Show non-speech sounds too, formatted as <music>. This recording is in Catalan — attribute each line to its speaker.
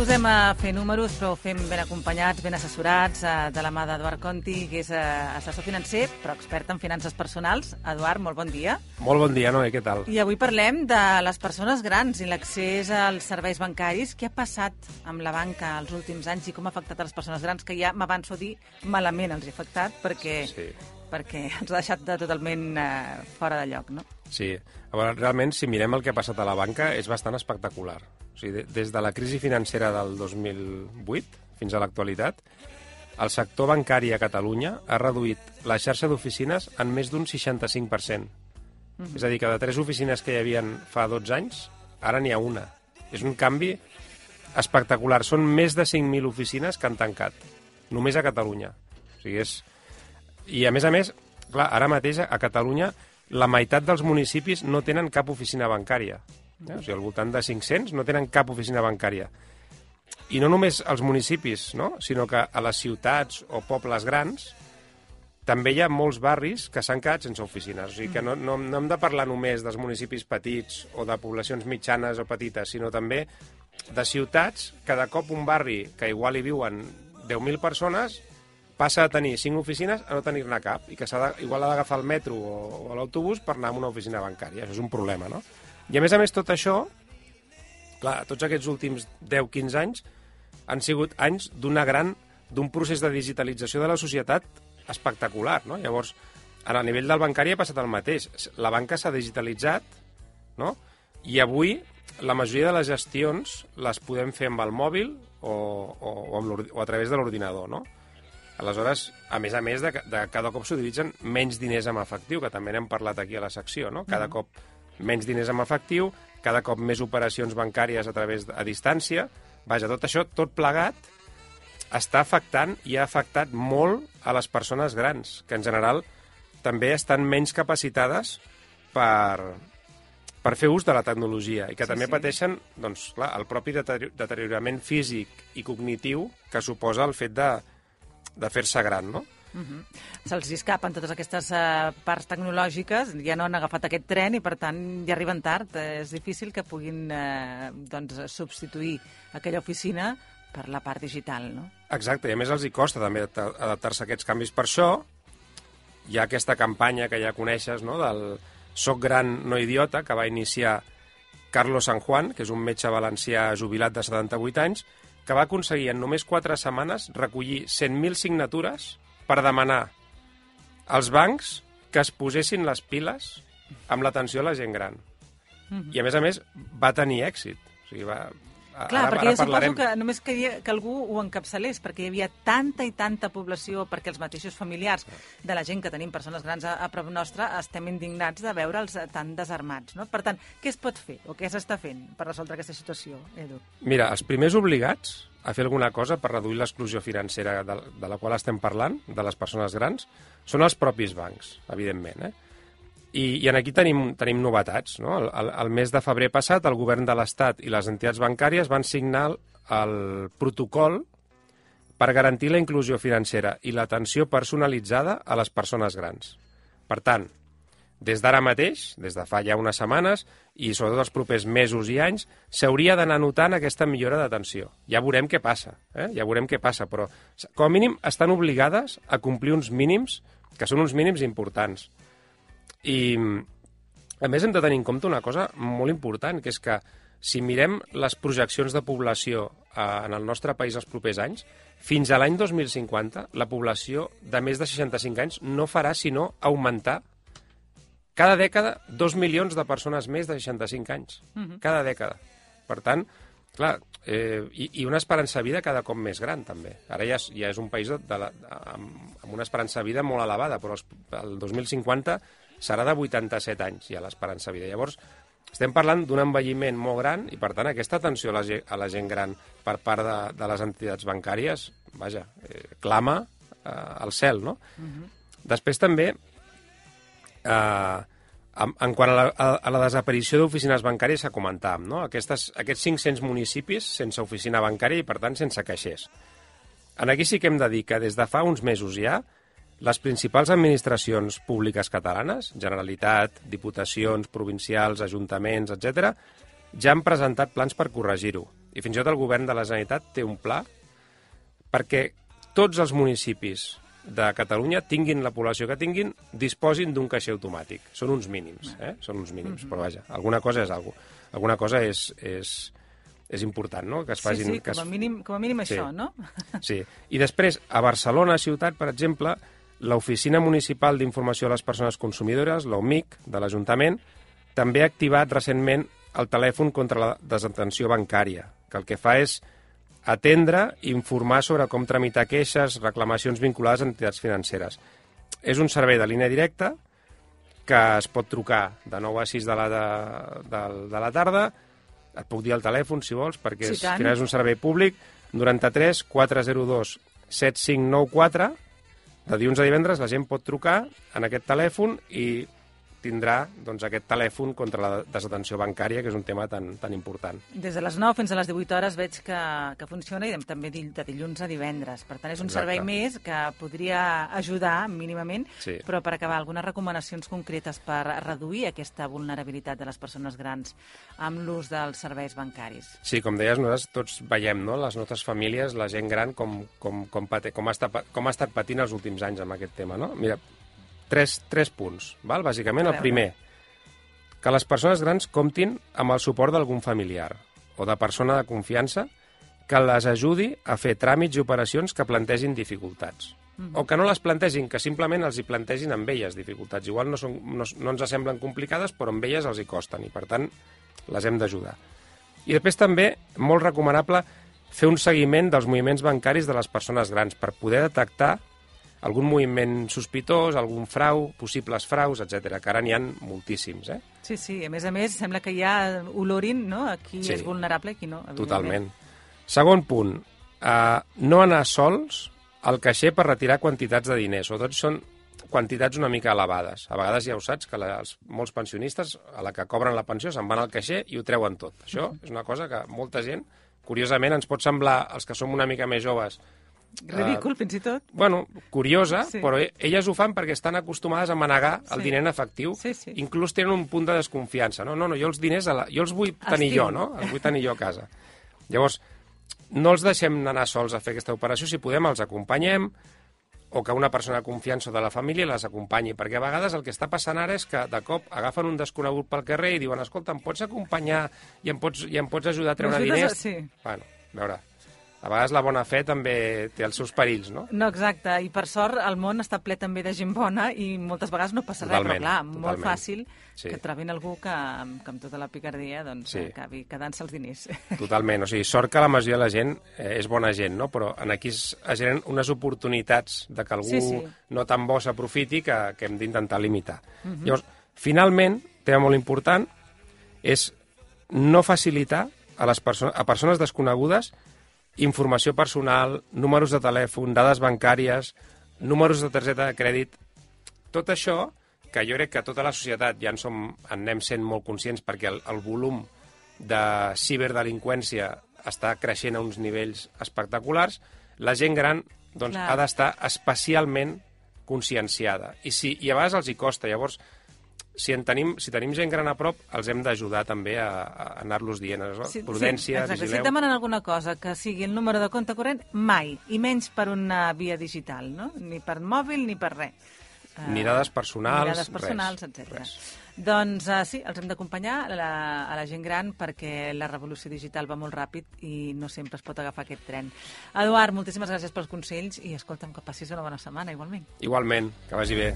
Speaker 1: disposem a fer números, però ho fem ben acompanyats, ben assessorats, eh, de la mà d'Eduard Conti, que és eh, assessor financer, però expert en finances personals. Eduard, molt bon dia.
Speaker 2: Molt bon dia, Noé, què tal?
Speaker 1: I avui parlem de les persones grans i l'accés als serveis bancaris. Què ha passat amb la banca els últims anys i com ha afectat a les persones grans, que ja m'avanço a dir malament els ha afectat, perquè,
Speaker 2: Sí.
Speaker 1: perquè <laughs> ens ha deixat de totalment eh, fora de lloc, no?
Speaker 2: Sí. A veure, realment, si mirem el que ha passat a la banca, és bastant espectacular. O sigui, de- des de la crisi financera del 2008 fins a l'actualitat, el sector bancari a Catalunya ha reduït la xarxa d'oficines en més d'un 65%. És a dir, que de tres oficines que hi havien fa 12 anys, ara n'hi ha una. És un canvi espectacular. Són més de 5.000 oficines que han tancat, només a Catalunya. O sigui, és... I, a més a més, clar, ara mateix a Catalunya la meitat dels municipis no tenen cap oficina bancària. Eh? O sigui, al voltant de 500 no tenen cap oficina bancària. I no només als municipis, no? sinó que a les ciutats o pobles grans també hi ha molts barris que s'han quedat sense oficines. O sigui que no, no, no hem de parlar només dels municipis petits o de poblacions mitjanes o petites, sinó també de ciutats que de cop un barri que igual hi viuen 10.000 persones passa a tenir 5 oficines a no tenir-ne cap i que s'ha de, igual ha d'agafar el metro o, o l'autobús per anar a una oficina bancària. Això és un problema, no? I a més a més tot això, clar, tots aquests últims 10-15 anys han sigut anys d'una gran d'un procés de digitalització de la societat espectacular, no? Llavors, a nivell del bancari ha passat el mateix. La banca s'ha digitalitzat, no? I avui la majoria de les gestions les podem fer amb el mòbil o, o, o, amb o a través de l'ordinador, no? Aleshores, a més a més, de, de cada cop s'utilitzen menys diners en efectiu, que també n'hem parlat aquí a la secció, no? Cada cop menys diners en efectiu, cada cop més operacions bancàries a través de, a distància. Vaja, tot això, tot plegat, està afectant i ha afectat molt a les persones grans, que en general també estan menys capacitades per, per fer ús de la tecnologia i que
Speaker 1: Sí,
Speaker 2: també
Speaker 1: sí.
Speaker 2: pateixen doncs, clar, el propi deterior- deteriorament físic i cognitiu que suposa el fet de, de fer-se gran, no?
Speaker 1: Se'ls escapen totes aquestes eh, parts tecnològiques, ja no han agafat aquest tren i, per tant, ja arriben tard. Eh, és difícil que puguin eh, doncs, substituir aquella oficina per la part digital, no?
Speaker 2: Exacte, i a més els hi costa també adaptar- adaptar-se a aquests canvis. Per això hi ha aquesta campanya que ja coneixes, no?, del Soc gran, no idiota, que va iniciar Carlos San Juan, que és un metge valencià jubilat de 78 anys, que va aconseguir en només 4 setmanes recollir 100.000 signatures per demanar als bancs que es posessin les piles amb l'atenció a la gent gran. I, a més a més, va tenir èxit. O sigui, va...
Speaker 1: Clar,
Speaker 2: ara,
Speaker 1: perquè
Speaker 2: ara
Speaker 1: jo
Speaker 2: parlarem.
Speaker 1: suposo que només calia que algú ho encapçalés, perquè hi havia tanta i tanta població, perquè els mateixos familiars de la gent que tenim, persones grans a, a prop nostre, estem indignats de veure'ls eh, tan desarmats. No? Per tant, què es pot fer o què s'està fent per resoldre aquesta situació, Edu?
Speaker 2: Mira, els primers obligats a fer alguna cosa per reduir l'exclusió financera de, de la qual estem parlant, de les persones grans, són els propis bancs, evidentment. Eh? I, I en aquí tenim, tenim novetats. No? El, el, el mes de febrer passat, el govern de l'Estat i les entitats bancàries van signar el, el protocol per garantir la inclusió financera i l'atenció personalitzada a les persones grans. Per tant, des d'ara mateix, des de fa ja unes setmanes, i sobretot els propers mesos i anys, s'hauria d'anar notant aquesta millora d'atenció. Ja veurem què passa, eh? ja veurem què passa, però com a mínim estan obligades a complir uns mínims, que són uns mínims importants. I, a més, hem de tenir en compte una cosa molt important, que és que si mirem les projeccions de població eh, en el nostre país els propers anys, fins a l'any 2050 la població de més de 65 anys no farà sinó augmentar cada dècada dos milions de persones més de 65 anys. Cada dècada. Per tant, clar, eh, i, i una esperança de vida cada cop més gran, també. Ara ja és, ja és un país de, de la, amb, amb una esperança de vida molt elevada, però els, el 2050 serà de 87 anys ja l'esperança de vida. Llavors, estem parlant d'un envelliment molt gran i, per tant, aquesta atenció a la, a la gent gran per part de, de les entitats bancàries, vaja, eh, clama eh, al cel, no? Després també, eh, en, en quant a la, a, a la desaparició d'oficines bancàries que comentàvem, no? Aquestes, aquests 500 municipis sense oficina bancària i, per tant, sense caixers. En aquí sí que hem de dir que des de fa uns mesos ja les principals administracions públiques catalanes, Generalitat, Diputacions, provincials, ajuntaments, etc, ja han presentat plans per corregir-ho. i fins i tot el govern de la Generalitat té un pla perquè tots els municipis de Catalunya, tinguin la població que tinguin, disposin d'un caixer automàtic. Són uns mínims, eh? Són uns mínims, però vaja, alguna cosa és alguna Alguna cosa és, és, és important, no? Que es facin...
Speaker 1: Sí, sí, com a mínim, com a mínim
Speaker 2: Sí.
Speaker 1: això, no?
Speaker 2: Sí. I després, a Barcelona ciutat, per exemple, l'Oficina Municipal d'Informació a les Persones Consumidores, l'OMIC, de l'Ajuntament, també ha activat recentment el telèfon contra la desatenció bancària, que el que fa és atendre i informar sobre com tramitar queixes, reclamacions vinculades a entitats financeres. És un servei de línia directa que es pot trucar de 9 a 6 de la, de, de, de la tarda, et puc dir el telèfon, si vols, perquè
Speaker 1: Sí,
Speaker 2: és, és un servei públic, 93 402 7594, de dilluns a divendres la gent pot trucar en aquest telèfon i tindrà doncs, aquest telèfon contra la desatenció bancària, que és un tema tan, tan important.
Speaker 1: Des de les 9 fins a les 18 hores veig que, que funciona i també de dilluns a divendres. Per tant, és un
Speaker 2: Exacte.
Speaker 1: servei més que podria ajudar mínimament,
Speaker 2: Sí.
Speaker 1: però per acabar, algunes recomanacions concretes per reduir aquesta vulnerabilitat de les persones grans amb l'ús dels serveis bancaris.
Speaker 2: Sí, com deies, nosaltres tots veiem, no?, les nostres famílies, la gent gran, com, com, com, pate, com, ha estat, com ha estat patint els últims anys amb aquest tema, no? Mira, tres, tres punts, val? Bàsicament, el primer, que les persones grans comptin amb el suport d'algun familiar o de persona de confiança que les ajudi a fer tràmits i operacions que plantegin dificultats. O que no les plantegin, que simplement els hi plantegin amb elles dificultats. Igual no, són, no, no ens semblen complicades, però amb elles els hi costen i, per tant, les hem d'ajudar. I després també, molt recomanable, fer un seguiment dels moviments bancaris de les persones grans per poder detectar algun moviment sospitós, algun frau, possibles fraus, etc. que ara n'hi ha moltíssims, eh?
Speaker 1: Sí, sí, a més a més, sembla que ja olorin no? a qui
Speaker 2: Sí.
Speaker 1: és vulnerable i qui no.
Speaker 2: Totalment. Segon punt, uh, no anar sols al caixer per retirar quantitats de diners. Sobretot són quantitats una mica elevades. A vegades ja ho saps, que la, els, molts pensionistes, a la que cobren la pensió, se'n van al caixer i ho treuen tot. Això és una cosa que molta gent, curiosament, ens pot semblar, els que som una mica més joves,
Speaker 1: Ridícul, fins i tot.
Speaker 2: bueno, curiosa,
Speaker 1: Sí.
Speaker 2: però e- elles ho fan perquè estan acostumades a manegar el
Speaker 1: Sí.
Speaker 2: diner en efectiu.
Speaker 1: Sí, sí.
Speaker 2: Inclús tenen un punt de desconfiança. No, no, no jo els diners a la... jo els vull tenir
Speaker 1: tinc.
Speaker 2: jo, no? Els vull tenir jo a casa. Llavors, no els deixem anar sols a fer aquesta operació. Si podem, els acompanyem o que una persona de confiança de la família les acompanyi, perquè a vegades el que està passant ara és que de cop agafen un desconegut pel carrer i diuen escolta, em pots acompanyar i em pots, i em pots ajudar a treure diners?
Speaker 1: sí.
Speaker 2: Bueno, a veure, a vegades la bona fe també té els seus perills, no?
Speaker 1: No, exacte. I per sort el món està ple també de gent bona i moltes vegades no passa res, però
Speaker 2: Totalment,
Speaker 1: clar, molt
Speaker 2: totalment.
Speaker 1: fàcil
Speaker 2: Sí.
Speaker 1: que trobin algú que, que amb tota la picardia doncs,
Speaker 2: Sí.
Speaker 1: acabi quedant-se els diners. <laughs>
Speaker 2: Totalment, o sigui, sort que la majoria de la gent eh, és bona gent, no? Però en aquí es, es generen unes oportunitats de que algú
Speaker 1: Sí, sí.
Speaker 2: no tan bo s'aprofiti que, que hem d'intentar limitar. Llavors, finalment, tema molt important, és no facilitar a, les perso a persones desconegudes informació personal, números de telèfon, dades bancàries, números de targeta de crèdit... Tot això, que jo crec que tota la societat ja en, som, en anem sent molt conscients perquè el, el volum de ciberdelinqüència està creixent a uns nivells espectaculars, la gent gran doncs,
Speaker 1: Clar.
Speaker 2: ha d'estar especialment conscienciada. I, si, I a vegades els hi costa. Llavors, si, en tenim, si tenim gent gran a prop, els hem d'ajudar també a, a anar-los dient. No? Prudència,
Speaker 1: exacte. Si
Speaker 2: vigileu.
Speaker 1: et demanen alguna cosa que sigui el número de compte corrent, mai, i menys per una via digital, no? Ni per mòbil ni per res. Eh,
Speaker 2: Ni dades personals,
Speaker 1: Ni dades personals,
Speaker 2: res,
Speaker 1: etc.
Speaker 2: res.
Speaker 1: Doncs uh, sí, els hem d'acompanyar a, la, a la gent gran perquè la revolució digital va molt ràpid i no sempre es pot agafar aquest tren. Eduard, moltíssimes gràcies pels consells i escolta'm que passis una bona setmana igualment.
Speaker 2: Igualment, que vagi bé.